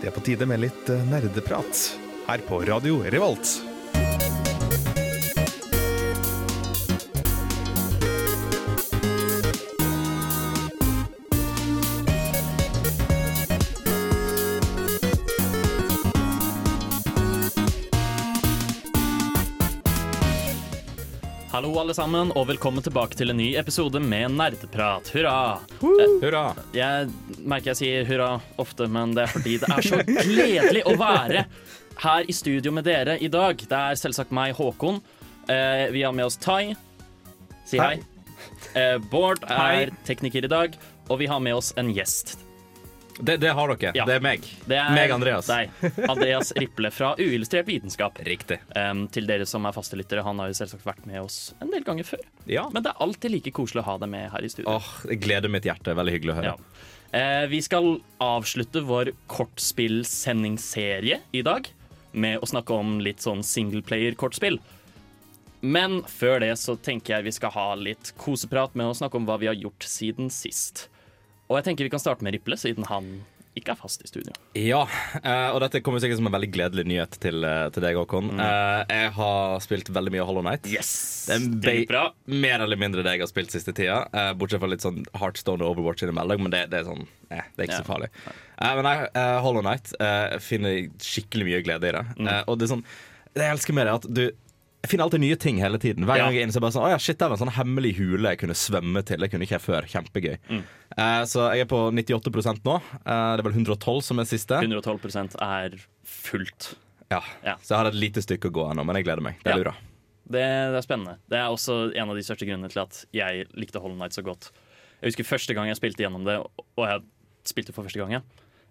Det er på tide med litt eh, nerdeprat her på Radio Revolt. Alle sammen, og velkommen tilbake til en ny episode med Nerdeprat. Hurra! Eh, Hurra! Jeg merker jeg sier hurra ofte, men det er fordi det er så gledelig å være her i studio med dere i dag. Det er selvsagt meg, Håkon. Eh, vi har med oss Tai. Si hei. Eh, Bård er tekniker i dag, og vi har med oss en gjest. Det, det har dere. Ja. Det er meg. Det er Meg, Andreas. Deg. Andreas Riple fra Uillustrert vitenskap. Riktig. Um, til dere som er fastelyttere, han har jo selvsagt vært med oss en del ganger før. Ja. Men det er alltid like koselig å ha deg med her i studio. Åh, jeg gleder mitt hjerte. Veldig hyggelig å høre. Ja. Uh, vi skal avslutte vår kortspillsendingsserie i dag med å snakke om litt sånn singleplayer-kortspill. Men før det så tenker jeg vi skal ha litt koseprat med å snakke om hva vi har gjort siden sist. Og jeg tenker vi kan starte med Riple, siden han ikke er fast i studio. Ja, eh, og dette kommer sikkert som en veldig gledelig nyhet til, eh, til deg, Håkon. Mm. jeg har spilt veldig mye Hollow Night. Yes! Det er bra. Mer eller mindre det jeg har spilt siste tida. Eh, bortsett fra litt sånn Heartstone og Overwatch innimellom, men det, det er sånn eh, Det er ikke Ja. så farlig. Ja. men eh, Hollow Night eh, finner skikkelig mye glede i det. Mm. Eh, og det er sånn Det jeg elsker med det, er at du jeg finner alltid nye ting hele tiden. Hver Ja. gang jeg er inne så er bare sånn, oh, ja, shit, det var en sånn hemmelig hule jeg kunne svømme til. Det kunne ikke jeg før. Kjempegøy. Mm. Uh, så jeg er på 98 nå. Uh, det er vel 112 som er siste. 112 er fullt. Ja. Ja. Så jeg har et lite stykke å gå ennå, men jeg gleder meg. Det Ja. blir bra. Det, det er spennende. Det er også en av de største grunnene til at jeg likte Hollow Night så godt. Jeg husker første gang jeg spilte gjennom det, og jeg spilte for første gang, ja.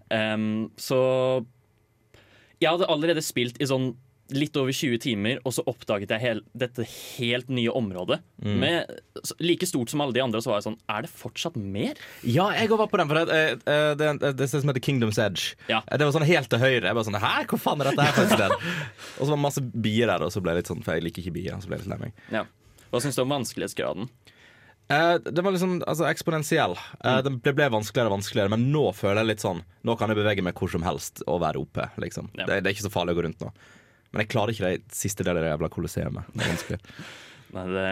Um, så jeg hadde allerede spilt i sånn litt over 20 timer, og så oppdaget jeg hel, dette helt nye området. Med, like stort som alle de andre, så var jeg sånn Er det fortsatt mer? Ja, jeg var på den. For det, eh, eh, det, er- det det som heter Kingdoms Edge. Ja. Eh, Det var sånn helt til høyre. Jeg bare sånn, Hæ, hvor faen er dette her for et sted? og så var det masse bier der, og så ble jeg litt sånn, for jeg liker ikke bier. Så ble jeg litt lei meg. Ja. Hva syns du om vanskelighetsgraden? Uh, det var liksom altså, eksponentiell. Eh, det, det ble vanskeligere og vanskeligere, men nå føler jeg litt sånn Nå kan jeg bevege meg hvor som helst og være oppe. Liksom. Ja. Det, det er ikke så farlig å gå rundt nå. Men jeg klarer ikke det siste delen av det jævla kolosseumet. Det er vanskelig. Nei, det,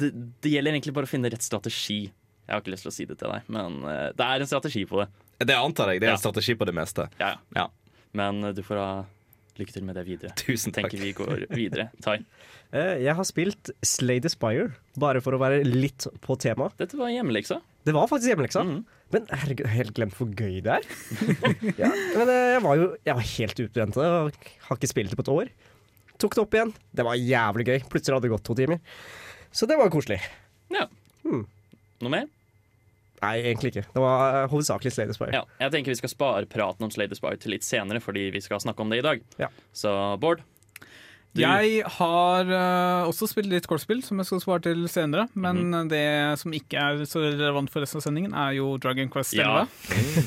det, det gjelder egentlig bare å finne rett strategi. Jeg har ikke lyst til å si det til deg, men eh, det er en strategi på det. Det antar jeg. Det er Ja. en strategi på det meste. Ja, ja. Ja. Men eh, du får ha lykke til med det videre. Tusen takk. Tenker vi går videre. Tai. Eh, Jeg har spilt Slay the Spire, bare for å være litt på tema. Dette var hjemmeleksa. Det var faktisk hjemmeleksa. Mhm. Men herregud, jeg har helt glemt hvor gøy det er. ja, men eh, jeg var jo jeg var helt utbrent og har ikke spilt det på et år. Tok det opp igjen. Det var jævlig gøy. Plutselig hadde det gått to timer. Så det var koselig. Ja. Hmm. Noe mer? Nei, egentlig ikke. Det var eh, hovedsakelig Slade Spire. Ja. Jeg tenker vi skal spare praten om Slade Spire til litt senere, fordi vi skal snakke om det i dag. Ja. Så Bård? Du- Jeg har uh, også spilt litt kortspill, som jeg skal svare til senere. Men Mhm. det som ikke er så relevant for resten av sendingen, er jo Dragon Quest 11. Ja.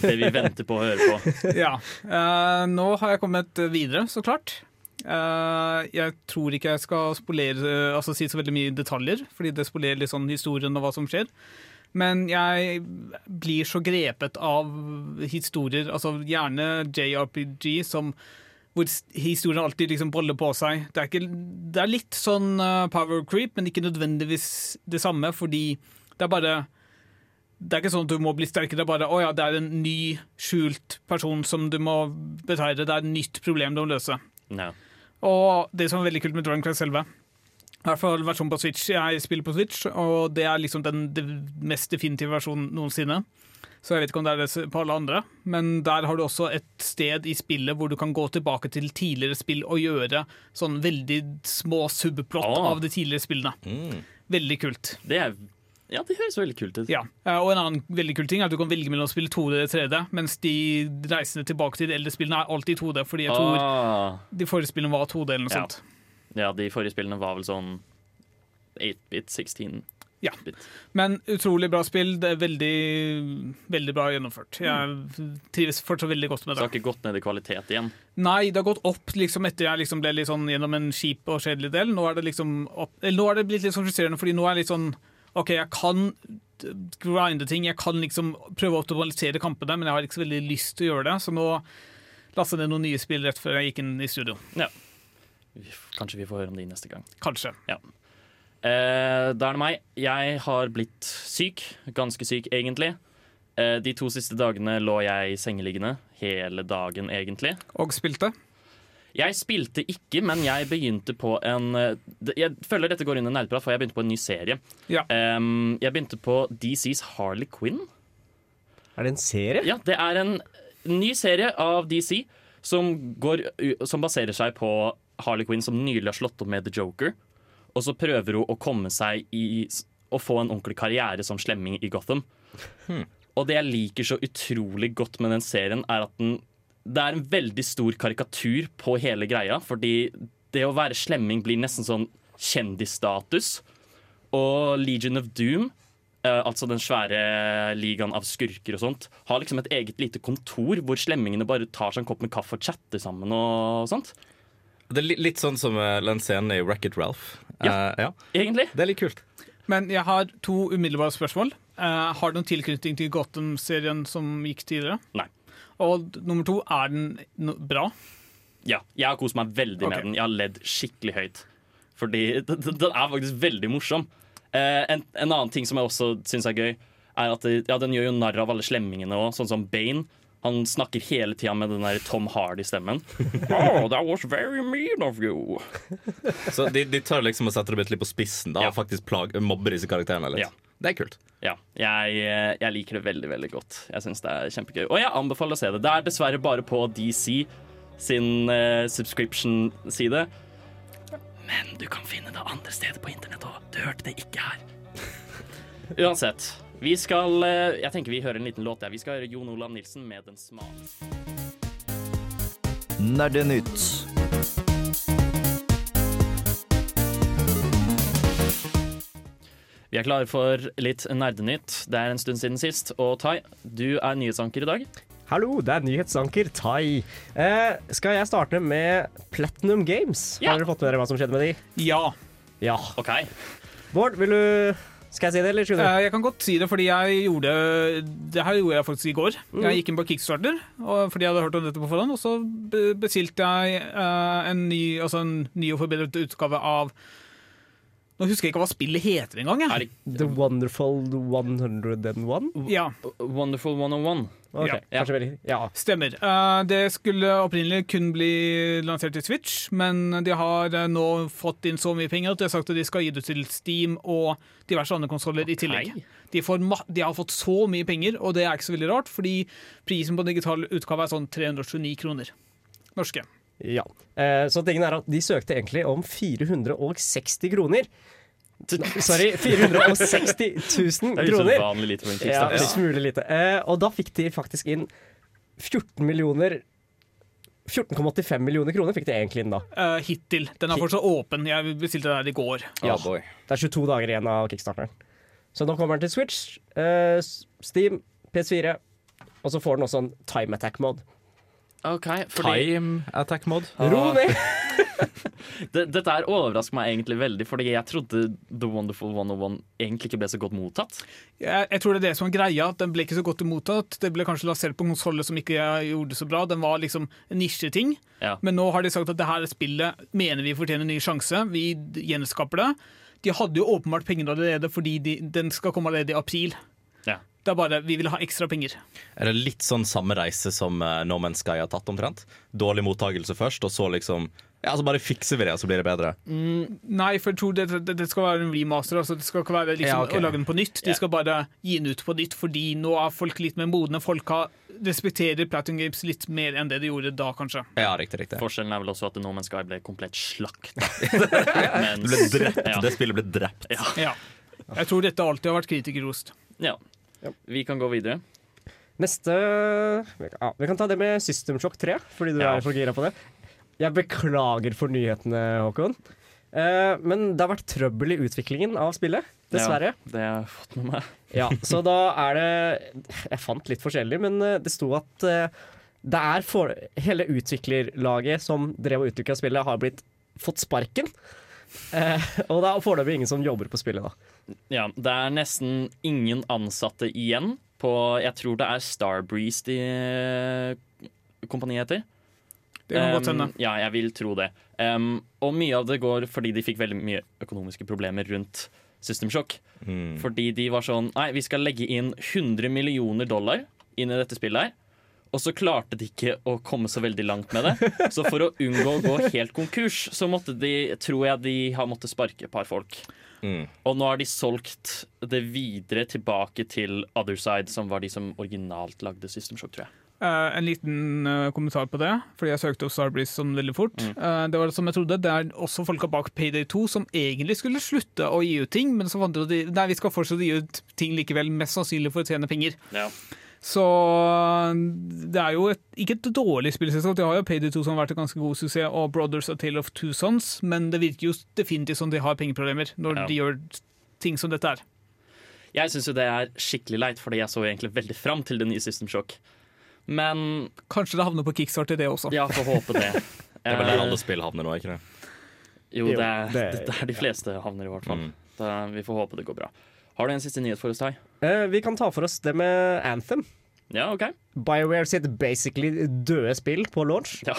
Det vi venter på å høre på. ja. Uh, nå har jeg kommet videre, så klart. Uh, jeg tror ikke jeg skal spolere, altså si så veldig mye detaljer, fordi det spolerer litt sånn historien og hva som skjer. Men jeg blir så grepet av historier, altså gjerne JRPG, som hvor historien alltid liksom boller på seg. Det er, ikke, det er litt sånn eh, power creep, men ikke nødvendigvis det samme, fordi det er bare det er ikke sånn at du må bli sterkere, det er bare å ja, det er en ny, skjult person som du må beteire. Det er et nytt problem du må løse. No. Og det som er veldig kult med Dragon Quest 11, i hvert fall versjonen på Switch, jeg spiller på Switch, og det er liksom den, den mest definitive versjonen noensinne. Så jeg vet ikke om det er det på alle andre, men der har du også et sted i spillet hvor du kan gå tilbake til tidligere spill og gjøre sånn veldig små subplott Ah. av de tidligere spillene. Veldig kult. Det er Ja, det høres veldig kult ut. Ja, eh, og en annen veldig kul ting er at du kan velge mellom å spille 2D eller 3D, mens de reisende tilbake til de eldre spillene er alltid 2D, fordi jeg tror Ah. de forrige spillene var 2D eller noe Ja. sånt. Ja, de forrige spillene var vel sånn 8-bit, 16 Ja. Men utrolig bra spill. Det er veldig, veldig bra gjennomført. Jeg trives fortsatt veldig godt med Så det det. har ikke gått ned i kvalitet igjen. Nei, det har gått opp liksom etter jeg liksom ble litt sånn gjennom en kjip og kjedelig del. Nå er det liksom opp, eller nå er det blitt litt sånn frustrerende, fordi nå er jeg litt sånn OK, jeg kan grinde ting, jeg kan liksom prøve å optimalisere kampene, men jeg har ikke så veldig lyst til å gjøre det. Så nå lasta ned noen nye spill rett før jeg gikk inn i studio. Kanskje vi får høre om de neste gang. Kanskje. Eh, da er det meg. Jeg har blitt syk. Ganske syk, egentlig. Eh, de to siste dagene lå jeg sengeliggende. Hele dagen, egentlig. Og spilte. Jeg spilte ikke, men jeg begynte på en eh, Jeg føler dette går inn i nerdprat, for jeg begynte på en ny serie. Ja. Em, jeg begynte på DCs Harley Quinn. Er det en serie? Ja, det er en ny serie av DC som, går, som baserer seg på Harley Quinn som nylig har slått opp med The Joker. Og så prøver hun å komme seg i Å få en ordentlig karriere som slemming i Gotham. Og det jeg liker så utrolig godt med den serien, er at den Det er en veldig stor karikatur på hele greia, fordi det å være slemming blir nesten sånn kjendisstatus. Og Legion of Doom eh, altså den svære ligaen av skurker og sånt, har liksom et eget lite kontor hvor slemmingene bare tar seg en kopp med kaffe og chatter sammen og sånt. Det er litt sånn som eh, den scenen i Wreck-It Ralph. Ja. uh, ja. Egentlig. Det er litt kult. Men jeg har to umiddelbare spørsmål. Uh, har du noen tilknytning til Gotham-serien som gikk tidligere? Nei. Og nummer to, er den no bra? Ja, jeg har kost meg veldig okay. med den. Jeg har ledd skikkelig høyt. Fordi den, er faktisk veldig morsom. Uh, en, en annen ting som jeg også syns er gøy, er at det, ja, den gjør jo narr av alle slemmingene òg, sånn som Bane. Han snakker hele tida med den der Tom Hardy-stemmen. oh, that was very mean of you. Så de, de tør liksom å sette det litt på spissen da, Ja. og faktisk plage, mobber disse karakterene litt. Ja. Det er kult. Ja, jeg, eh, jeg liker det veldig, veldig godt. Jeg synes det er kjempegøy. Og jeg anbefaler å se det. Det er dessverre bare på DC sin uh, subscription-side. Men du kan finne det andre steder på internett òg. Du hørte det ikke her. Uansett. Vi skal eh, Jeg tenker vi hører en liten låt der. Vi skal høre Jon Olav Nilsen med Den smale. Nerdenytt. Vi er klare for litt nerdenytt. Det er en stund siden sist. Og Tai, du er nyhetsanker i dag. Hallo, det er nyhetsanker Tai. Eh, skal jeg starte med Platinum Games? Ja. Har dere fått med dere hva som skjedde med de? Ja. Ja. OK. Bård, vil du Skal jeg si det, eller skal du? Eh, jeg kan godt si det, fordi jeg gjorde Det her gjorde jeg faktisk i går. Mm. Jeg gikk inn på Kickstarter og, fordi jeg hadde hørt om dette på forhånd, og så bestilte jeg eh, en, ny, altså en ny og forbedret utgave av Nå husker jeg ikke hva spillet heter engang. Jeg. The Wonderful 101? Ja, Wonderful 101? Okay. Ja. kanskje veldig Ja. stemmer. Eh, det skulle opprinnelig kun bli lansert til Switch, men de har eh, nå fått inn så mye penger at de har sagt at de skal gi det til Steam og diverse andre konsoller i tillegg. De, får de har fått så mye penger, og det er ikke så veldig rart, fordi prisen på digital utgave er sånn 329 kroner. Norske. Ja. Eh, så tingen er at de søkte egentlig om 460 kroner. Sorry, 460 000 Det er kroner. usedvanlig lite for en Ja, smule lite. Eh, og da fikk de faktisk inn 14 millioner 14,85 millioner kroner fikk de egentlig inn da. Uh, hittil. Den er fortsatt åpen. Jeg bestilte den her i går. Ja. Oh, boy. Det er 22 dager igjen av kickstarteren. Så nå kommer den til Switch, uh, Steam, PS4, og så får den også en time attack mod. OK, fordi Time attack mod. Ro ned! Dette her overrasker meg egentlig veldig, fordi jeg trodde The Wonderful 101 egentlig ikke ble så godt mottatt. Jeg, jeg tror det er det som er greia. at Den ble ikke så godt mottatt. Det ble kanskje lansert på konsoller som ikke gjorde det så bra. Den var liksom en nisjeting. Ja. Men nå har de sagt at det her spillet mener vi fortjener en ny sjanse. Vi gjenskaper det. De hadde jo åpenbart penger allerede fordi de, den skal komme allerede i april. Det er bare vi vil ha ekstra penger. Er det litt sånn samme reise som uh, No Man's Sky har tatt omtrent? Dårlig mottakelse først, og så liksom Ja, så bare fikser vi det, og så blir det bedre. Nei, for jeg tror det, det, det skal være en remaster. Altså det skal ikke være liksom Ja, okay. å lage den på nytt. De yeah. skal bare gi den ut på nytt, fordi nå er folk litt mer modne. Folk har, respekterer Platinum Games litt mer enn det de gjorde da, kanskje. Ja, riktig, riktig. Forskjellen er vel også at No Man's Sky ble komplett slakta. Det ble drept. Ja. Det spillet ble drept. Ja. Ja. Jeg tror dette alltid har vært kritikerrost. ja. Vi kan gå videre. Neste ja, Vi kan ta det med System Shock 3, fordi du Ja. er for gira på det. Jeg beklager for nyhetene, Håkon. Eh, men det har vært trøbbel i utviklingen av spillet, dessverre. Ja, det har jeg fått med meg. Ja, så da er det Jeg fant litt forskjellig, men eh, det sto at eh, det er for, hele utviklerlaget som drev og utvikla spillet, har blitt fått sparken. Eh, og det er foreløpig ingen som jobber på spillet, da. Ja, det er nesten ingen ansatte igjen på Jeg tror det er Starbreeze de eh, kompaniet heter. Det kan godt hende. Um, ja, jeg vil tro det. Um, og mye av det går fordi de fikk veldig mye økonomiske problemer rundt System Shock. Mm. Fordi de var sånn Nei, vi skal legge inn 100 millioner dollar inn i dette spillet her. Og så klarte de ikke å komme så veldig langt med det. Så for å unngå å gå helt konkurs, så måtte de, tror jeg de har måttet sparke et par folk. Mm. Og nå har de solgt det videre tilbake til Otherside, som var de som originalt lagde System Shock, tror jeg. Uh, en liten uh, kommentar på det, fordi jeg søkte opp Starbreeze sånn veldig fort. Eh, det var det som jeg trodde, det er også folka bak Payday 2 som egentlig skulle slutte å gi ut ting, men så fant de ut at de- nei, vi skal fortsatt gi ut ting likevel, mest sannsynlig for å tjene penger. Ja. Så det er jo et, ikke et dårlig spillselskap. De har jo Payday 2 som har vært en ganske god suksess, og Brothers A Tale of Two Sons, men det virker jo definitivt som de har pengeproblemer når Ja. de gjør ting som dette er. Jeg syns jo det er skikkelig leit, fordi jeg så egentlig veldig fram til det nye System Shock. Men Kanskje det havner på kickstarter, det også. ja, får håpe det. Det er vel der Eh, alle spill havner nå, ikke det? Jo, det er, det- det er de fleste havner, i hvert fall. Mm. Da, vi får håpe det går bra. Har du en siste nyhet for oss, Tai? Uh, vi kan ta for oss det med Anthem. Ja, OK. BioWare sitt basically døde spill på launch. Ja.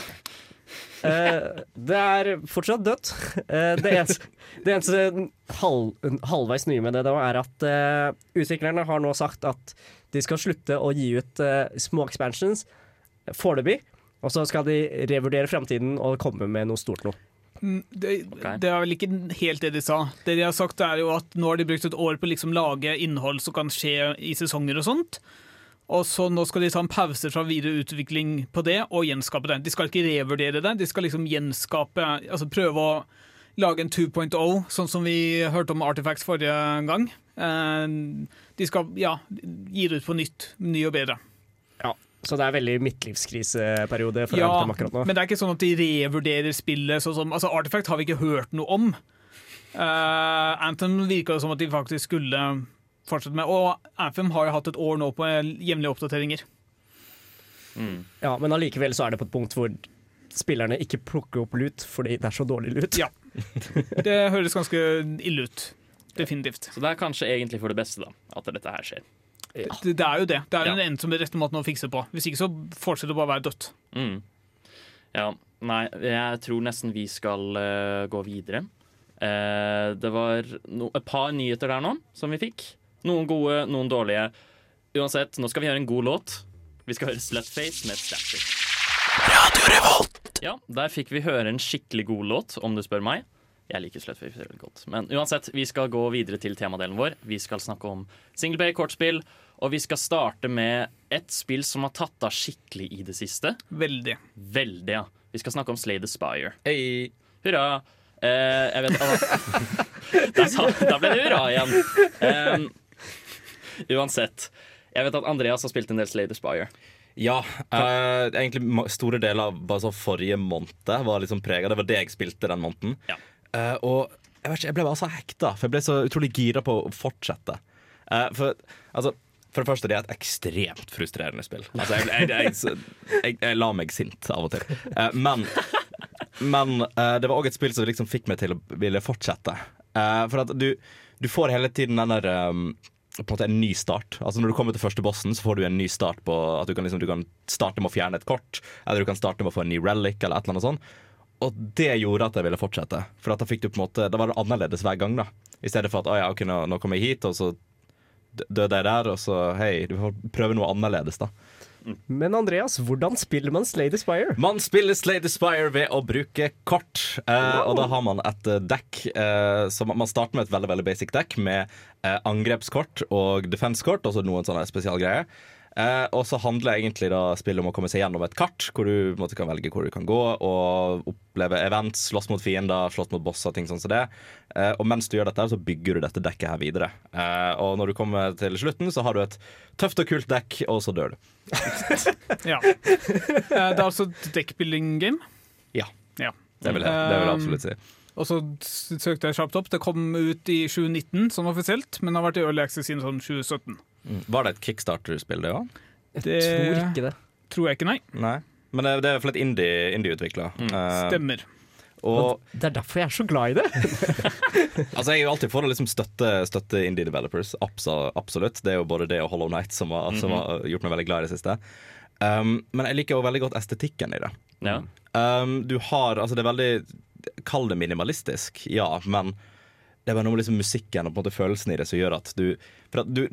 uh, det er fortsatt dødt. Uh, det eneste, det eneste halv, halvveis nye med det da, er at uh, utviklerne har nå sagt at de skal slutte å gi ut små expansions foreløpig. Og så skal de revurdere framtiden og komme med noe stort nå. Det, okay. det er vel ikke helt det de sa. Det de har sagt er jo at Nå har de brukt et år på å liksom lage innhold som kan skje i sesonger og sånt. Og så Nå skal de ta en pause fra videre utvikling på det og gjenskape det. De skal ikke revurdere det, de skal liksom gjenskape Altså prøve å lage en 2.0, sånn som vi hørte om Artifacts forrige gang. Eh, De skal ja, gi det ut på nytt, ny og bedre. Ja. Så det er veldig midtlivskriseperiode for Ja, Anthem akkurat nå. men det er ikke sånn at de revurderer spillet sånn som Altså, Artifact har vi ikke hørt noe om. Uh, Anthem virka som at de faktisk skulle fortsette med. Og Anthem har jo hatt et år nå på jevnlige oppdateringer. Mm. Ja, men allikevel så er det på et punkt hvor spillerne ikke plukker opp lut fordi det er så dårlig lut. Ja. Det høres ganske ille ut. Definitivt. Så det er kanskje egentlig for det beste, da, at dette her skjer. Det, det er jo det. Det er jo Ja. den eneste rette måten å fikse på. Hvis ikke så fortsetter det bare å være dødt. Mm. Ja, nei, jeg tror nesten vi skal uh, gå videre. Uh, det var no, et par nyheter der nå som vi fikk. Noen gode, noen dårlige. Uansett, nå skal vi høre en god låt. Vi skal høre Slutface med Static. Ja, der fikk vi høre en skikkelig god låt, om du spør meg. Jeg liker Slutface veldig godt. Men uansett, vi skal gå videre til temadelen vår. Vi skal snakke om singleplayer-kortspill. Og vi skal starte med et spill som har tatt av skikkelig i det siste. Veldig. Veldig, ja. Vi skal snakke om Slay the Spire. Hey. Hurra! Eh, jeg vet Der sa- Da ble det hurra igjen. Um, uansett. Jeg vet at Andreas har spilt en del Slay the Spire. Ja. eh, egentlig store deler av bare så forrige måned var liksom prega. Det var det jeg spilte den måneden. Ja. Eh, og jeg, vet ikke, jeg ble bare så hekta, for jeg ble så utrolig gira på å fortsette. Eh, for, altså, for det første, det er et ekstremt frustrerende spill. Altså, jeg, jeg, jeg, jeg, la meg sint av og til. Eh, men men eh, det var òg et spill som liksom fikk meg til å ville fortsette. Eh, for at du, du får hele tiden den der um, på en måte en ny start. Altså Når du kommer til første bossen, så får du en ny start på at du kan, liksom, du kan starte med å fjerne et kort, eller du kan starte med å få en ny relic, eller et eller annet sånt. Og det gjorde at jeg ville fortsette. For at da fikk du på en måte Da var det annerledes hver gang. da I stedet for at ja, ok, nå, nå kommer jeg hit, og så døde jeg der, og så hei, du får prøve noe annerledes, da. Men Andreas, hvordan spiller man Slay the Spire? Man spiller Slay the Spire ved å bruke kort. Eh, og da har man et eh, dekk. Eh, så man man starter med et veldig veldig basic dekk med eh, angrepskort og defense-kort, og så noen sånne spesialgreier. Eh, og så handler egentlig da spillet om å komme seg gjennom et kart, hvor du måte, kan velge hvor du kan gå, og oppleve events, slåss mot fiender, slåss mot bosser, ting sånn som det. Eh, og mens du gjør dette, så bygger du dette dekket her videre. Eh, og når du kommer til slutten, så har du et tøft og kult dekk, og så dør du. Ja. Eh, Det er altså et deckbuilding-game. Ja. Ja. Det vil jeg, det vil jeg absolutt si. Og så søkte jeg kjapt opp. Det kom ut i 2019 sånn offisielt, men har vært i Early Access siden sånn 2017. Var det et Kickstarter-spill, det òg? Det Tror ikke det. tror jeg ikke, nei. Nei. Men det, det er et indie- indie-utvikla. Eh, Stemmer. og Det er derfor jeg er så glad i det. altså, jeg er jo alltid for å liksom støtte, støtte indie developers. Abso- absolutt. Det er jo både det og Hollow Night som har, som har gjort meg veldig glad i det siste. Um, men jeg liker jo veldig godt estetikken i det. Ja. Um, du har Altså, det er veldig Kall det minimalistisk, ja, men det er bare noe med liksom musikken og på en måte følelsen i det som gjør at du For at du,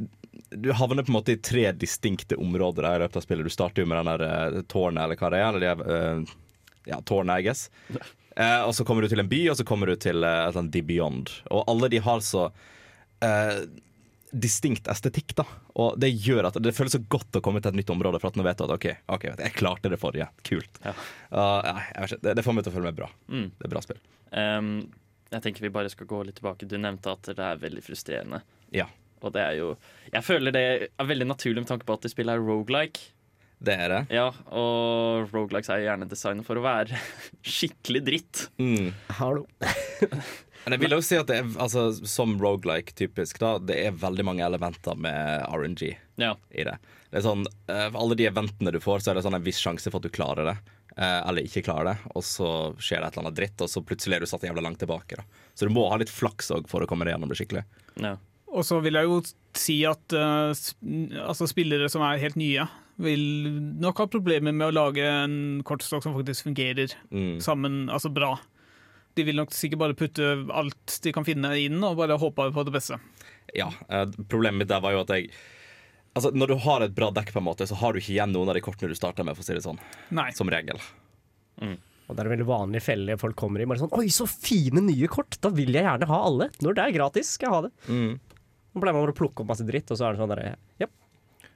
du havner på en måte i tre distinkte områder i løpet av spillet. Du starter jo med den der uh, tårnet, eller hva det er. Eller er uh, ja, tårnet, I guess. Uh, og så kommer du til en by, og så kommer du til uh, sånn The Beyond. Og alle de har så distinkt estetikk, da. Og det gjør at det føles så godt å komme til et nytt område, for at nå vet du at OK, okay jeg klarte det forrige. Kult. Ja. Jeg vet ikke, det, det får meg til å føle meg bra. Mm. Det er bra spill. Um, jeg tenker vi bare skal gå litt tilbake. Du nevnte at det er veldig frustrerende. Ja, Og det er jo Jeg føler det er veldig naturlig med tanke på at det spillet er rogelike. det er det. Ja, og rogelikes er gjerne designet for å være skikkelig dritt. Mm. Hallo. Men jeg vil også si at det er, altså, som roguelike typisk, da, det er veldig mange elementer med RNG Ja. i det. Det er sånn, eh, For alle de eventene du får, så er det sånn en viss sjanse for at du klarer det. eh, Eller ikke klarer det, og så skjer det et eller annet dritt, og så plutselig er du satt jævla langt tilbake. da Så du må ha litt flaks òg for å komme deg gjennom det skikkelig. ja. Og så vil jeg jo si at uh, altså spillere som er helt nye, vil nok ha problemer med å lage en kortstokk som faktisk fungerer Mm. sammen, altså bra. De vil nok sikkert bare putte alt de kan finne inn, og bare håpe på det beste. Ja, eh, Problemet mitt der var jo at jeg Altså Når du har et bra dekk, på en måte så har du ikke igjen noen av de kortene du starter med. for å si det sånn Nei. Som regel. Og det er en veldig vanlig felle folk kommer i. Bare sånn Oi, så fine nye kort! Da vil jeg gjerne ha alle. Når det er gratis, skal jeg ha det. Mm. Nå pleier man bare å plukke opp masse dritt, og så er det sånn derre Ja,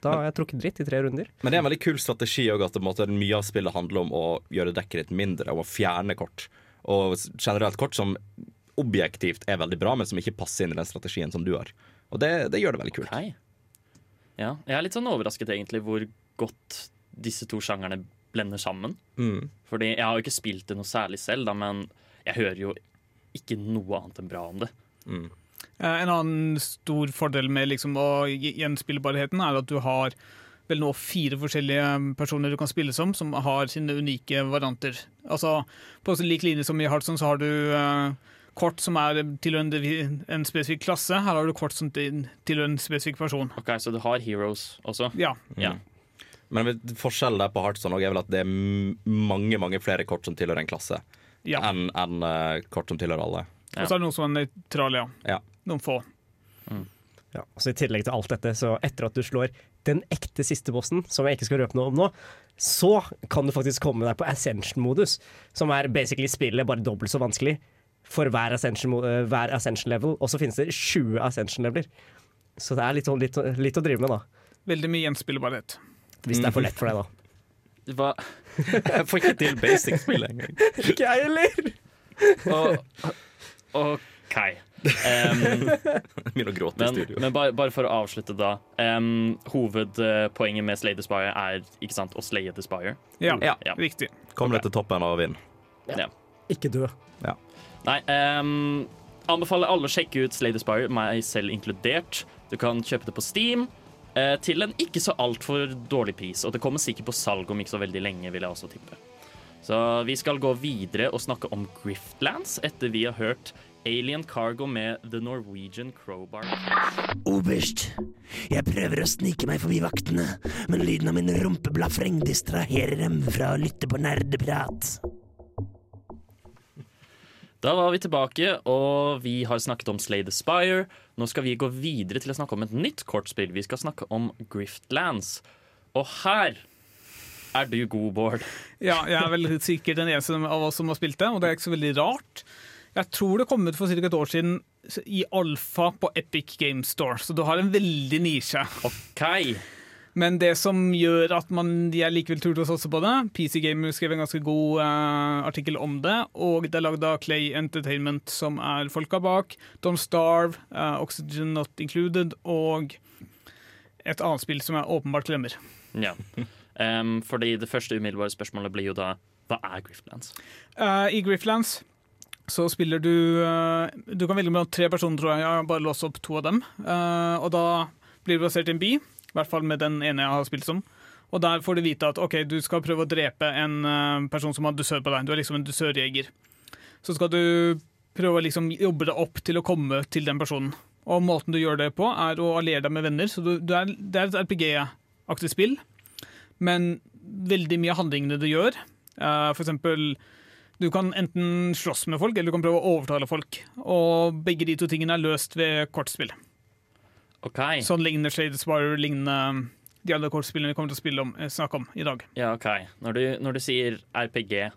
da har jeg trukket dritt i tre runder. Men det er en veldig kul strategi også, at måte, mye av spillet handler om å gjøre dekket ditt mindre og å fjerne kort. Og generelt kort som objektivt er veldig bra, men som ikke passer inn i den strategien som du har. Og det, det gjør det veldig kult. Okay. Ja, jeg er litt sånn overrasket egentlig hvor godt disse to sjangerne blender sammen. Mm. Fordi jeg har jo ikke spilt det noe særlig selv, da, men jeg hører jo ikke noe annet enn bra om det. Mm. Eh, En annen stor fordel med liksom å gjenspillbarheten er at du har vel nå fire forskjellige personer du kan spille som, som har sine unike varianter. Altså, På lik linje som i Heartstone så har du uh, kort som er tilhørende en, en spesifikk klasse. Her har du kort som til- tilhører en spesifikk person. Ok, Så du har heroes også? Ja. Ja. Men forskjellen der på Heartstone også er vel at det er mange mange flere kort som tilhører en klasse, ja. enn en, uh, kort som tilhører alle. Ja. Og så er det noe som er nøytrale, ja. Ja. Noen få. Ja, og så I tillegg til alt dette, så etter at du slår den ekte siste bossen, som jeg ikke skal røpe noe om nå, så kan du faktisk komme deg på Ascension-modus, som er basically spillet bare dobbelt så vanskelig for hver Ascension, eh, hver ascension level, og så finnes det 20 Ascension-leveler. Så det er litt, sånn- litt, litt å drive med, da. Veldig mye gjenspillbarhet. Hvis det er for lett for deg, da. Hva? Jeg får ikke til basic-spill engang. Ikke jeg heller! OK. Um, Begynner å gråte i men studio. men bare, bare for å avslutte, da. Um, hovedpoenget med Slay the Spire er ikke sant, å slaye the Spire. Ja, Ja. Ja. riktig. Kom deg til toppen og vinn. Ja. Ikke dø. Nei, um, anbefaler alle å sjekke ut Slay the Spire, meg selv inkludert. Du kan kjøpe det på Steam eh, til en ikke så altfor dårlig pris. Og det kommer sikkert på salg om ikke så veldig lenge, vil jeg også tippe. Så vi skal gå videre og snakke om Griftlands etter vi har hørt Alien Cargo med The Norwegian Crowbar. Oberst, jeg prøver å snike meg forbi vaktene, men lyden av min rumpeblafreng distraherer dem fra å lytte på nerdeprat. Da var vi tilbake, og vi har snakket om Slay the Spire. Nå skal vi gå videre til å snakke om et nytt kortspill. Vi skal snakke om Griftlands. Og her er du god, Bård. Ja, jeg er vel sikkert den eneste av oss som har spilt det, og det er ikke så veldig rart. Jeg tror det kom ut for ca. et år siden i alfa på Epic Game Store, så du har en veldig nisje. Okay. Men det som gjør at man, jeg likevel turte å satse på det PC Gamer skrev en ganske god uh, artikkel om det, og det er lagd av Clay Entertainment, som er folka bak Don't Starve, uh, Oxygen Not Included og et annet spill som jeg åpenbart glemmer. Ja. Um, fordi det første umiddelbare spørsmålet blir jo da hva er Griftlands? Uh, I Grifflands så spiller du eh, Du kan velge mellom tre personer, tror jeg. Jeg har bare låst opp to av dem. Eh, og da blir du plassert i en by, i hvert fall med den ene jeg har spilt som. Og der får du vite at ok, du skal prøve å drepe en eh, person som har dusør på deg. Du er liksom en dusørjeger. Så skal du prøve å liksom jobbe deg opp til å komme til den personen. Og måten du gjør det på, er å alliere deg med venner. Så du, du er, det er et RPG-aktig spill, men veldig mye av handlingene du gjør, Eh, for eksempel du kan enten slåss med folk, eller du kan prøve å overtale folk. Og begge de to tingene er løst ved kortspill. OK. Sånn lignende Shadespire, lignende de andre kortspillene vi kommer til å spille om, eh, snakke om i dag. Ja, ok. Når du, når du sier RPG,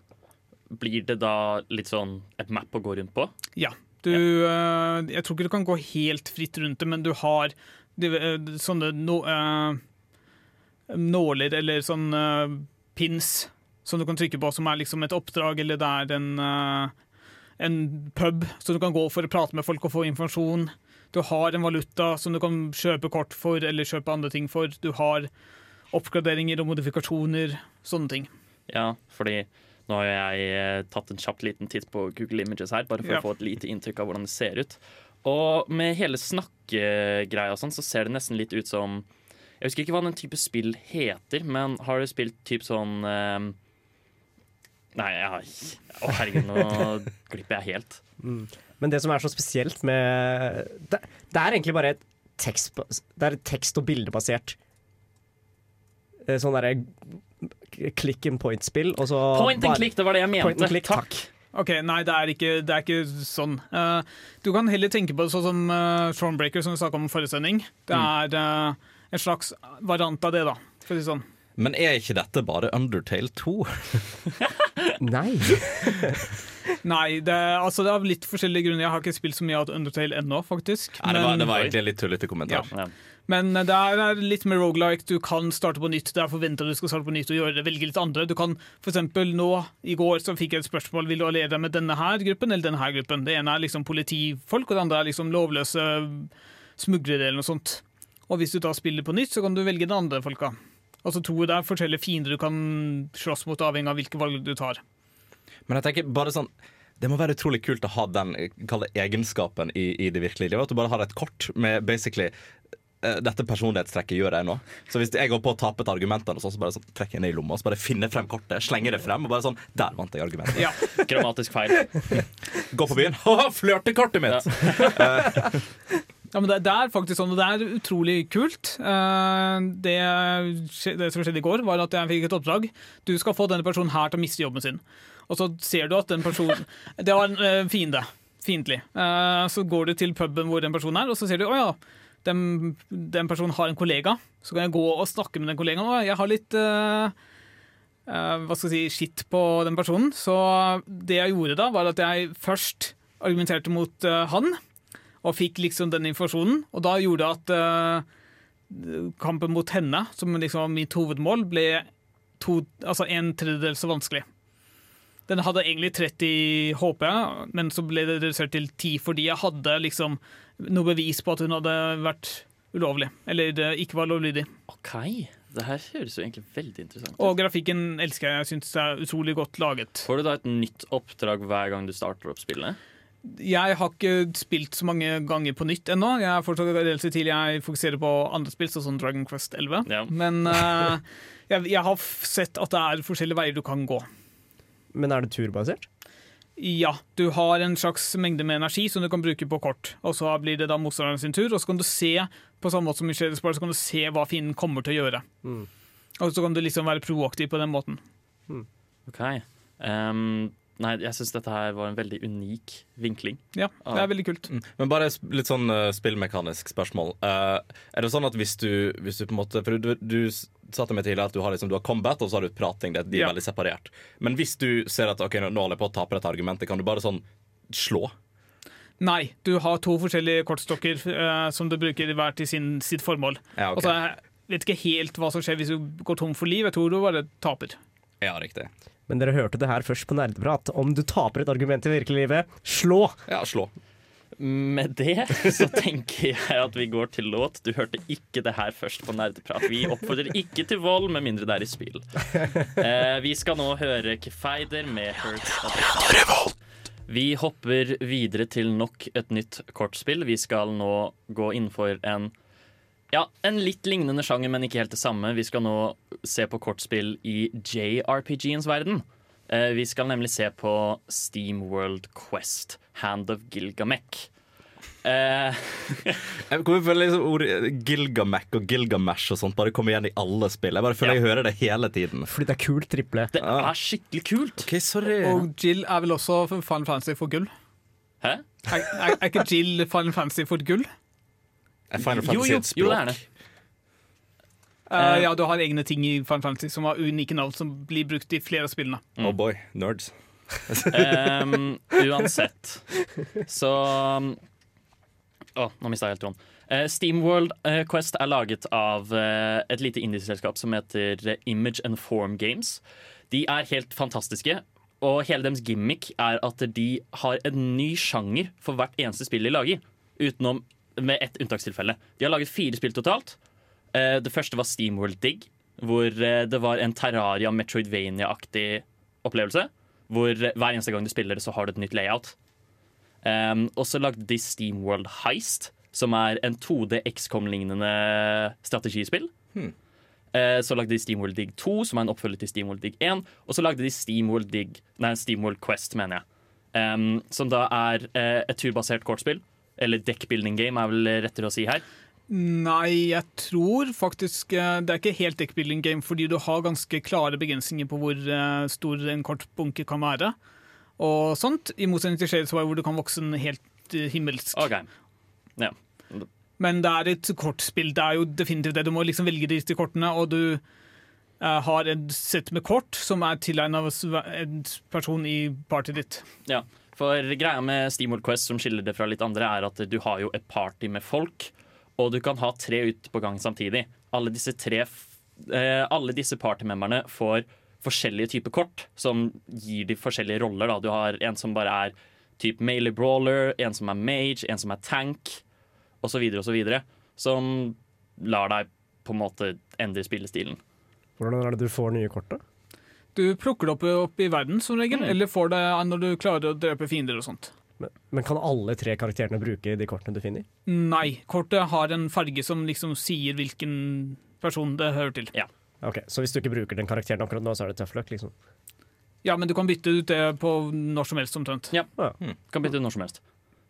blir det da litt sånn et map å gå rundt på? Ja. Du, eh, jeg tror ikke du kan gå helt fritt rundt det, men du har du, eh, sånne no, uh, nåler eller sånne eh, pins som du kan trykke på, som er liksom et oppdrag, eller det er en, eh, en pub som du kan gå for å prate med folk og få informasjon. Du har en valuta som du kan kjøpe kort for, eller kjøpe andre ting for. Du har oppgraderinger og modifikasjoner, sånne ting. Ja, fordi nå har jeg eh, tatt en kjapt liten titt på Google Images her, bare for Ja. å få et lite inntrykk av hvordan det ser ut. Og med hele snakkegreia og sånn, så ser det nesten litt ut som Jeg husker ikke hva den type spill heter, men har du spilt typ sånn eh, Nei, jeg har Å, herregud, nå glipper jeg helt. Men det som er så spesielt med Det, det er egentlig bare et tekst, det er et tekst- og bildebasert eh, sånn derre click and point-spill. Point and bare- click, det var det jeg mente. click, Takk. Ok, Nei, det er ikke, det er ikke sånn. Uh, du kan heller tenke på det sånn som uh, Thronebreaker, som vi snakka om i forrige sending. Det er uh, en slags variant av det, da. For å si sånn. Men er ikke dette bare Undertale 2? Nei. Nei, det, altså, det er av litt forskjellige grunner. Jeg har ikke spilt så mye av Undertale ennå, faktisk. Nei, det, var, det var egentlig en litt tullete kommentar. Ja. men det er litt mer roguelike. Du kan starte på nytt. Det er forventa du skal starte på nytt og gjøre det, velge litt andre. Du kan eksempel nå, i går, så fikk jeg et spørsmål Vil du alliere deg med denne her gruppen eller denne her gruppen. Det ene er liksom politifolk, og det andre er liksom lovløse smuglere eller noe sånt. Og hvis du da spiller på nytt, så kan du velge den andre folka. Og så tror jeg det er forskjellige fiender du kan slåss mot, avhengig av hvilke valg du tar. Men jeg tenker bare sånn det må være utrolig kult å ha den eh, det, egenskapen i, i det virkelige livet. At du bare har et kort med basically eh, dette personlighetstrekket gjør jeg nå. Så hvis jeg går på og taper argumentene, argument, sånn, så bare sånn, trekker jeg ned i lomma og så bare finner frem kortet, slenger det frem og bare sånn Der vant jeg argumentet. Ja, Grammatisk feil. Gå på byen. Haha, flørtekortet mitt! Ja, men det, det er faktisk sånn, og det er utrolig kult. Eh, det, det som skjedde i går, var at jeg fikk et oppdrag. Du skal få denne personen her til å miste jobben sin. Og så ser du at den personen Det var en eh, fiende. Fiendtlig. Eh, så går du til puben hvor den personen er, og så ser du å ja, den, den personen har en kollega. Så kan jeg gå og snakke med den kollegaen. Og jeg har litt eh, hva skal jeg si, skitt på den personen. Så det jeg gjorde da, var at jeg først argumenterte mot han og fikk liksom den informasjonen. Og da gjorde det at kampen mot henne, som liksom var mitt hovedmål, ble to, altså en tredjedel så vanskelig. Den hadde egentlig 30 HP, men så ble det redusert til 10 fordi jeg hadde liksom noe bevis på at hun hadde vært ulovlig, eller det ikke var lovlydig. OK. Det her høres jo egentlig veldig interessant ut. Og grafikken elsker jeg. Jeg syns det er utrolig godt laget. Får du da et nytt oppdrag hver gang du starter opp spillet? Jeg har ikke spilt så mange ganger på nytt ennå. Jeg er fortsatt relativt tidlig. Jeg fokuserer på andre spill, sånn som Dragon Quest 11. Ja. Men uh, jeg, jeg har sett at det er forskjellige veier du kan gå. Men er det turbasert? Ja, du har en slags mengde med energi som du kan bruke på kort. Og så blir det da motstanderen sin tur, og så kan du se på samme måte som i Shaded så kan du se hva fienden kommer til å gjøre. Mm. Og så kan du liksom være proaktiv på den måten. OK. Um nei, jeg syns dette her var en veldig unik vinkling. Ja, det er veldig kult. Mm. Men bare litt sånn uh, spillmekanisk spørsmål. Uh, er det sånn at hvis du, hvis du på en måte For du, du s- sa til meg tidligere at du har, liksom, du har combat og så har du prating. Det, de er Ja. veldig separert. Men hvis du ser at ok, nå holder jeg på å tape dette argumentet, kan du bare sånn slå? Nei, du har to forskjellige kortstokker uh, som du bruker hver til sin, sitt formål. Ja, okay. Og så jeg vet ikke helt hva som skjer hvis du går tom for liv. Jeg tror du bare taper. ja riktig. Men dere hørte det her først på Nerdeprat. Om du taper et argument i virkeliglivet, slå! Ja, slå. Med det så tenker jeg at vi går til låt. Du hørte ikke det her først på Nerdeprat. Vi oppfordrer ikke til vold, med mindre det er i spill. Eh, vi skal nå høre Kefeider med Hurt Vi hopper videre til nok et nytt kortspill. Vi skal nå gå innenfor en ja, en litt lignende sjanger, men ikke helt det samme. Vi skal nå se på kortspill i JRPG-ens verden. Eh, vi skal nemlig se på Steam World Quest, Hand of Gilgamek. Eh, Jeg kommer føle liksom ordet Gilgamek og Gilgamesh og sånt bare kommer igjen i alle spill. Jeg bare føler Ja. jeg hører det hele tiden. Fordi det er kult triple. det er skikkelig kult. Okay, sorry. Og Jill er vel også Final Fantasy for gull? Hæ? Er, er, er ikke Jill Final Fantasy for gull? Er Final Jo, Fantasy jo, et jo, det er det. Eh, Eh, ja, du har egne ting i Final Fantasy som har unike navn som blir brukt i flere av spillene. Oh boy, nerds. um, uansett. Så Å, nå mista jeg helt troen. Eh, Steamworld Quest er laget av et lite indieselskap som heter Image and Form Games. De er helt fantastiske, og hele deres gimmick er at de har en ny sjanger for hvert eneste spill de lager. Utenom med ett unntakstilfelle. De har laget fire spill totalt. Eh, det første var Steamworld Dig, hvor eh, det var en Terraria Metroidvania-aktig opplevelse. Hvor eh, hver eneste gang du spiller det, så har du et nytt layout. Um, og så lagde de Steamworld Heist, som er en 2D XCOM-lignende strategispill. Eh, så lagde de Steamworld Dig 2, som er en oppfølger til Steamworld Dig 1. Og så lagde de Steamworld, Dig, nei, Steamworld Quest, mener jeg. Um, som da er uh, et turbasert kortspill. Eller deckbuilding game, er vel rettere å si her. Nei, jeg tror faktisk eh, Det er ikke helt deckbuilding game, fordi du har ganske klare begrensninger på hvor eh, stor en kort bunke kan være. Og sånt, I motsetning til Shades War, hvor du kan vokse en helt eh, himmelsk. Okay. ja. Men det er et kortspill. Det er jo definitivt det. Du må liksom velge disse kortene, og du har et sett med kort som er tilegnet av en person i partyet ditt. Ja, for greia med SteamWorld Quest som skiller det fra litt andre, er at du har jo et party med folk, og du kan ha tre ut på gang samtidig. Alle disse tre f- eh, Alle disse partymemberne får forskjellige typer kort som gir de forskjellige roller. Da. Du har en som bare er type melee brawler, en som er mage, en som er tank, osv., osv. Som lar deg på en måte endre spillestilen. Hvordan er det du får nye kort, da? Du plukker det opp, opp i verden som regel, Mm. eller får det når du klarer å drepe fiender og sånt. Men, men kan alle tre karakterene bruke de kortene du finner? Nei, kortet har en farge som liksom sier hvilken person det hører til. Ok, Så hvis du ikke bruker den karakteren akkurat nå, så er det tøff løk? liksom? Ja, men du kan bytte ut det på når som helst omtrent. Ja. Kan bytte ut når som helst.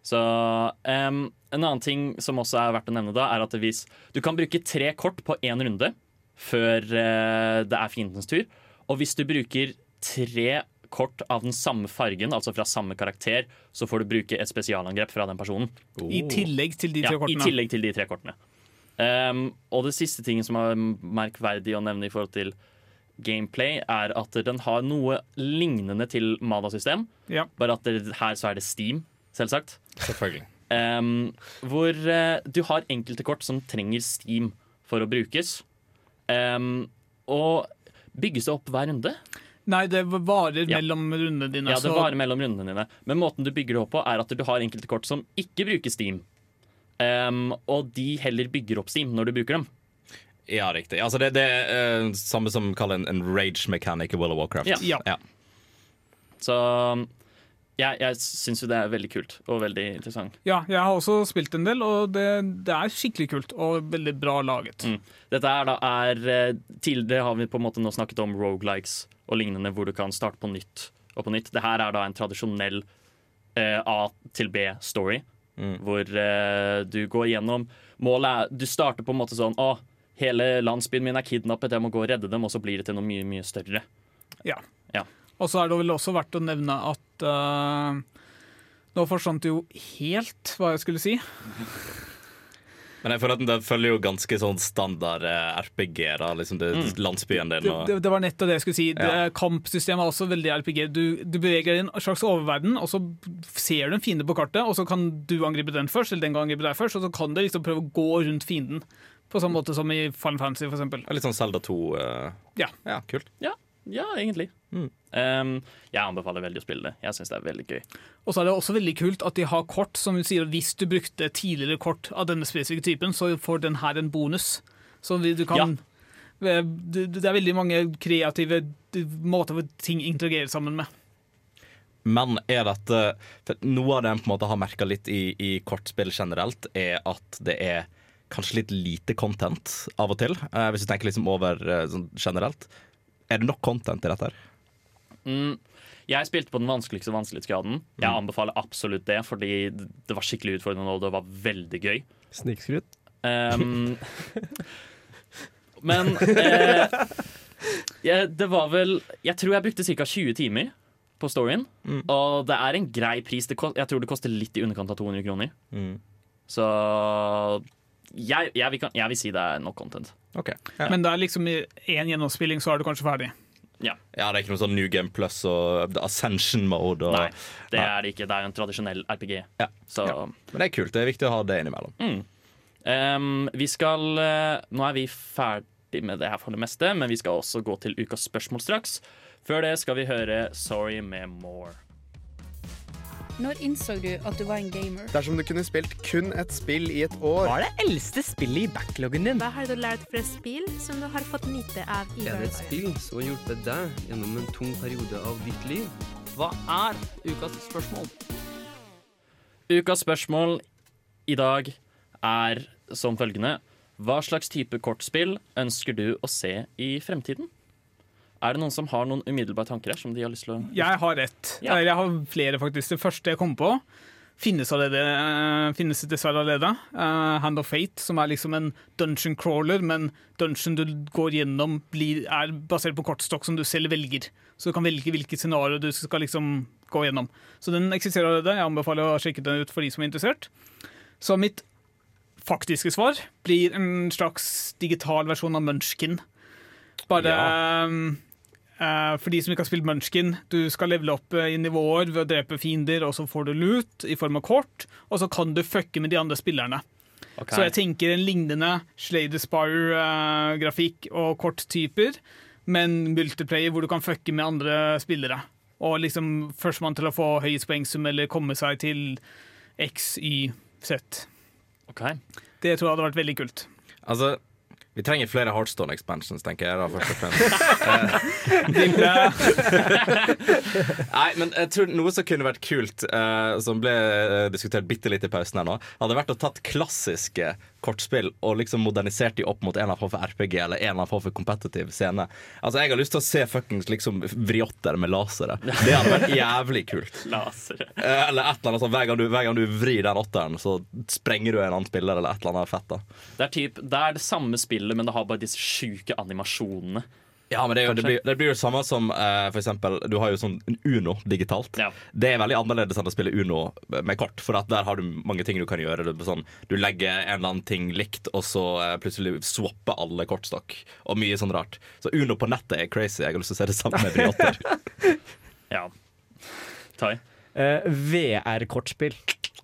Så um, En annen ting som også er verdt å nevne, da er at hvis du kan bruke tre kort på én runde før uh, det er fiendens tur. Og hvis du bruker tre kort av den samme fargen, altså fra samme karakter, så får du bruke et spesialangrep fra den personen. I tillegg til de tre kortene? Ja, I tillegg til de tre kortene. Um, og det siste tingen som er merkverdig å nevne i forhold til gameplay, er at den har noe lignende til Mada-system, Ja. bare at det, her så er det Steam, selvsagt. Selvfølgelig. Um, hvor uh, du har enkelte kort som trenger Steam for å brukes. Um, og bygges det opp hver runde? Nei, det varer Ja. mellom rundene dine. Ja, det så- varer mellom rundene dine. Men måten du bygger det opp på, er at du har enkelte kort som ikke bruker Steam. Um, og de heller bygger opp Steam når du bruker dem. Ja, riktig. Altså, det, det er uh, samme som kaller en, en rage mechanic i World of Warcraft. Ja. Ja. Ja. Så jeg, jeg syns jo det er veldig kult og veldig interessant. Ja, jeg har også spilt en del, og det, det er skikkelig kult og veldig bra laget. Mm. Dette er da er eh, Tidligere har vi på en måte nå snakket om rogelikes og lignende, hvor du kan starte på nytt og på nytt. Det her er da en tradisjonell eh, A til B-story, hvor eh, du går gjennom Målet er Du starter på en måte sånn Å, hele landsbyen min er kidnappet, jeg må gå og redde dem, og så blir det til noe mye, mye større. Ja. Ja. Og så er det vel også verdt å nevne at uh, Nå forsvant det jo helt hva jeg skulle si. Men jeg føler at den følger jo ganske sånn standard eh, RPG. da Liksom det, Landsbyen din Det, og det, det var nettopp det jeg skulle si. Det, Ja. Kampsystemet er også veldig RPG. Du, du beveger deg i en slags oververden, og så ser du en fiende på kartet, og så kan du angripe den først, eller den kan angripe deg først, og så kan du liksom prøve å gå rundt fienden. På samme måte som i Final Fantasy, eksempel. Litt sånn Zelda 2. Uh... Ja. ja, kult. Ja, ja egentlig. Um, jeg anbefaler veldig å spille det. Jeg syns det er veldig gøy. Og så er det også veldig kult at de har kort som sier at hvis du brukte tidligere kort av denne spesifikke typen, så får den her en bonus. Så du kan det, det er veldig mange kreative måter hvor ting interagerer sammen med. Men er dette for Noe av det jeg på en måte har merka litt i, i kortspill generelt, er at det er kanskje litt lite content av og til. Eh, hvis du tenker liksom over eh, sånn generelt. Er det nok content i dette? her? Mm, Jeg spilte på den vanskeligste vanskelighetsgraden. Jeg anbefaler absolutt det, fordi det var skikkelig utfordrende og det var veldig gøy. Snikskryt. Um, men eh, jeg, det var vel Jeg tror jeg brukte ca. 20 timer på storyen. Og det er en grei pris. Det kost, jeg tror det koster litt i underkant av 200 kroner. Mm. Så jeg, jeg, vil, jeg vil si det er nok content. Okay. Ja. Men det er liksom i én gjennomspilling, så er du kanskje ferdig. Ja, ja, det er ikke noe sånn New Game Plus og Ascension Mode. Og, Nei, det Nei. er det ikke. Det er en tradisjonell RPG. Ja. Så Ja. Men det er kult. Det er viktig å ha det innimellom. um, vi skal eh, Nå er vi ferdig med det her for det meste, men vi skal også gå til ukas spørsmål straks. Før det skal vi høre Sorry med More. Når innså du at du var en gamer? Dersom du kunne spilt kun et spill i et år Hva er det eldste spillet i backloggen din? Hva har du lært fra spill som du har fått nyte av i Er det et spill som har hjulpet deg gjennom en tung periode av ditt liv? Hva er ukas spørsmål? Ukas spørsmål i dag er som følgende. Hva slags type kortspill ønsker du å se i fremtiden? Er det noen som har noen umiddelbare tanker her? som de har lyst til å... Jeg har ett. Ja. Jeg har flere, faktisk. Det første jeg kom på, finnes, allerede, eh, finnes dessverre allerede. Uh, Hand of Fate, som er liksom en dungeon crawler, men dungeon du går gjennom, blir, er basert på kortstokk som du selv velger. Så du kan velge hvilket scenario du skal liksom gå gjennom. Så den eksisterer allerede. Jeg anbefaler å sjekke den ut for de som er interessert. Så mitt faktiske svar blir en slags digital versjon av Munchkin. Bare um, eh, for de som ikke har spilt Munchkin, du skal levele opp eh, i nivåer ved å drepe fiender, og så får du loot i form av kort, og så kan du fucke med de andre spillerne. Okay. Så jeg tenker en lignende Slade Aspire-grafikk og korttyper, men multiplayer hvor du kan fucke med andre spillere. Og liksom førstemann til å få høyest poengsum eller komme seg til X, Y, Z. Ok. Det tror jeg hadde vært veldig kult. Altså, vi trenger flere Heartstone expansions, tenker jeg. da, først og fremst. Nei, men jeg tror noe som kunne vært kult, uh, som ble eh, diskutert bitte litt i pausen her nå, hadde vært å tatt klassiske kortspill og liksom modernisert de opp mot en eller annen form for RPG eller en eller annen form for competitive scene. Altså, Jeg har lyst til å se fuckings liksom vriotter med lasere. Det hadde vært jævlig kult. Lasere. Eh, Eller et eller annet sånn, hver gang, du, hver gang du vrir den åtteren, så sprenger du en annen spiller eller et eller annet fett. da Det er, typ, det er det samme spillet, men det har bare disse sjuke animasjonene. Ja, men det, er jo, det, blir, det blir jo det samme som uh, for eksempel Du har jo sånn Uno digitalt. Ja. Det er veldig annerledes enn å spille Uno med kort. For at der har du mange ting du kan gjøre. Er sånn, du legger en eller annen ting likt, og så uh, plutselig swapper alle kortstokk. Og mye sånn rart. Så Uno på nettet er crazy. Jeg har lyst til å se det samme med Briotter. Ja. Tai. Uh, VR-kortspill.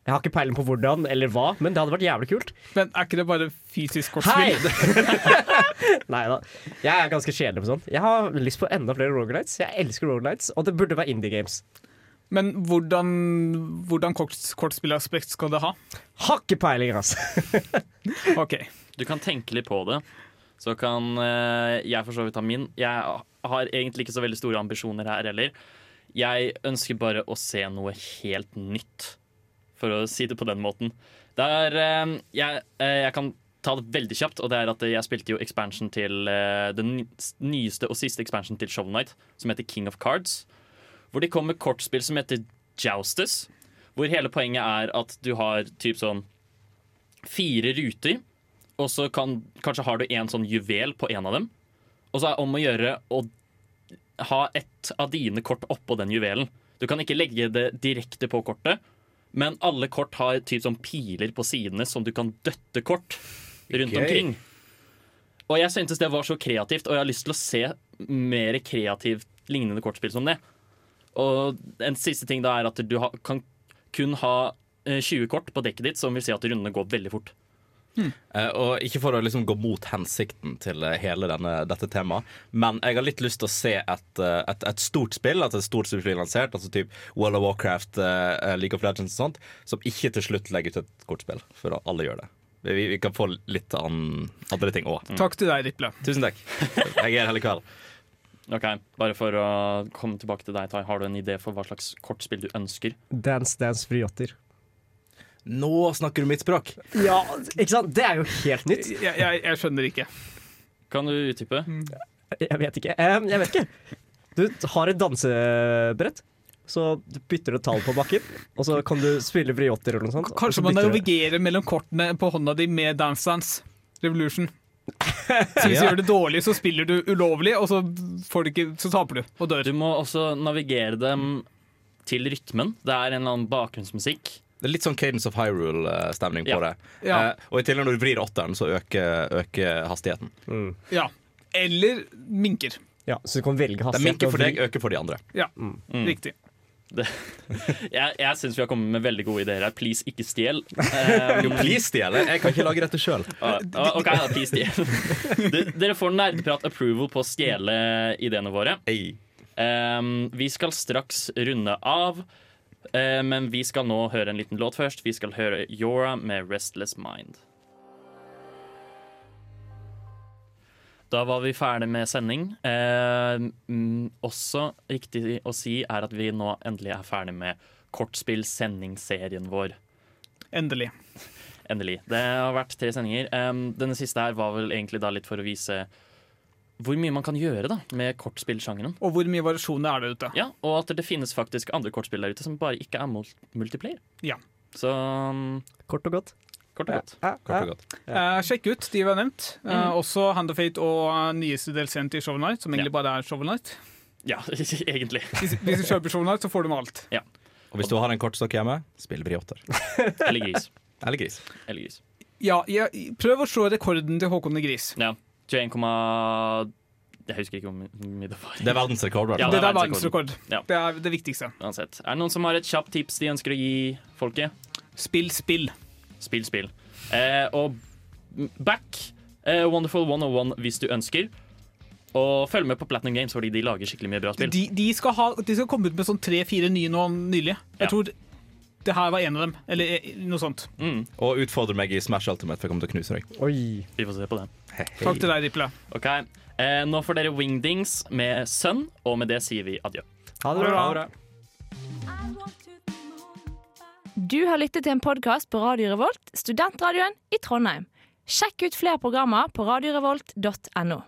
Jeg har ikke peiling på hvordan eller hva, men det hadde vært jævlig kult. Men er ikke det bare fysisk kortspill? Nei da. Jeg er ganske kjedelig på sånt. Jeg har lyst på enda flere rogalights. Jeg elsker rogalights, og det burde være indie games. Men hvordan, hvordan kort, kortspillaspekt skal det ha? Har ikke peiling, altså. OK. Du kan tenke litt på det. Så kan eh, jeg for så vidt ta min. Jeg har egentlig ikke så veldig store ambisjoner her heller. Jeg ønsker bare å se noe helt nytt, for å si det på den måten. Det er eh, jeg, eh, jeg kan ta det veldig kjapt, og det er at jeg spilte jo expansion til eh, den nyeste og siste expansion til Shovel Knight, som heter King of Cards. Hvor de kom med kortspill som heter Joustus. Hvor hele poenget er at du har typ sånn fire ruter, og så kan, kanskje har du en sånn juvel på en av dem. Og så er det om å gjøre å ha ett av dine kort oppå den juvelen. Du kan ikke legge det direkte på kortet, men alle kort har typ sånn piler på sidene som du kan døtte kort rundt okay. omkring. Og jeg syntes det var så kreativt, og jeg har lyst til å se mer kreativt lignende kortspill som det. Og en siste ting da er at du ha, kan kun ha eh, 20 kort på dekket ditt, som vil si at rundene går veldig fort. Eh, og ikke for å liksom gå mot hensikten til eh, hele denne, dette temaet, men jeg har litt lyst til å se et, eh, et, et stort spill, at et stort spill blir lansert, altså typ World of Warcraft, uh, League of Legends og sånt, som ikke til slutt legger ut et kortspill, for alle gjør det. Vi, vi kan få litt an, andre ting òg. Takk til deg, Riple. Tusen takk. Jeg er her hele kveld. Ok, Bare for å komme tilbake til deg, Tai. Har du en idé for hva slags kortspill du ønsker? Dance Dance Vriotter. Nå snakker du mitt språk! Ja, ikke sant? Det er jo helt nytt. Jeg, jeg, jeg skjønner ikke. Kan du utdype? Jeg vet ikke. Eh, jeg vet ikke. Du har et dansebrett, så bytter du tall på bakken, og så kan du spille briotter eller noe sånt. Kanskje så man navigerer mellom kortene på hånda di med Dance Dance Revolution. Så hvis du Ja. gjør det dårlig, så spiller du ulovlig, og så, får du ikke, så taper du og dør. Du må også navigere dem til rytmen. Det er en eller annen bakgrunnsmusikk. Det er litt sånn Cadence of Hyrule-stemning på Ja. det. Ja. Eh, og i tillegg når du vrir åtteren, så øker, øker hastigheten. Ja. Eller minker. Ja, så du kan velge Det hastighet. minker for deg, øker for de andre. Ja, Mm. riktig. Jeg, jeg syns vi har kommet med veldig gode ideer her. Please, ikke stjel. Um, Jo, please stjel. Jeg kan ikke lage dette sjøl. Uh, ah, OK, da, please stjel. Du, Dere får nerdeprat approval på å stjele ideene våre. Um, vi skal straks runde av, eh, men vi skal nå høre en liten låt først. Vi skal høre Yora med 'Restless Mind'. Da var vi ferdig med sending. Eh, mm, også riktig å si er at vi nå endelig er ferdig med kortspill-sendingsserien vår. Endelig. Endelig. Det har vært tre sendinger. Um, denne siste her var vel egentlig da litt for å vise hvor mye man kan gjøre da med kortspillsjangeren. Og hvor mye variasjoner er der ute? Ja, og at det finnes faktisk andre kortspill der ute som bare ikke er multiplayer. Ja. Så um, Kort og godt. kort og godt. Kort og godt. Uh, sjekk ut de vi har nevnt. Uh, Mm. også Hand of Fate og uh, nyeste delscenen til Shovel Night, som egentlig bare er Shovel Night. Ja, egentlig. Hvis, hvis du kjøper Shovel Night, så får du med alt. Og hvis du har en kortstokk hjemme, spill briotter. Eller gris. Eller gris. Eller gris. Ja, jeg, prøv å slå rekorden til Håkon i Gris. Ja. 21, jeg husker ikke hvor mye det var. Det er verdensrekord. Ja, Ja, det, det er er verdensrekord. Ja. Det er det viktigste. Uansett. Er det noen som har et kjapt tips de ønsker å gi folket? Spill spill. Spill spill. Eh, og back eh, Wonderful 101 hvis du ønsker. Og følg med på Platinum Games, fordi de lager skikkelig mye bra spill. De, de, skal ha, de skal komme ut med sånn tre-fire nye nå nylig. Jeg Ja. tror det her var en av dem. Eller eh, noe sånt. Mm, Og utfordre meg i Smash Ultimate, for jeg kommer til å knuse deg. Oi. vi får se på det. Hei. Takk til deg, Dipla. Ok, eh, Nå får dere Wingdings med Sønn, og med det sier vi adjø. Ha det bra. Ha det bra. Du har lyttet til en podkast på Radio Revolt, studentradioen i Trondheim. Sjekk ut flere programmer på radiorevolt.no.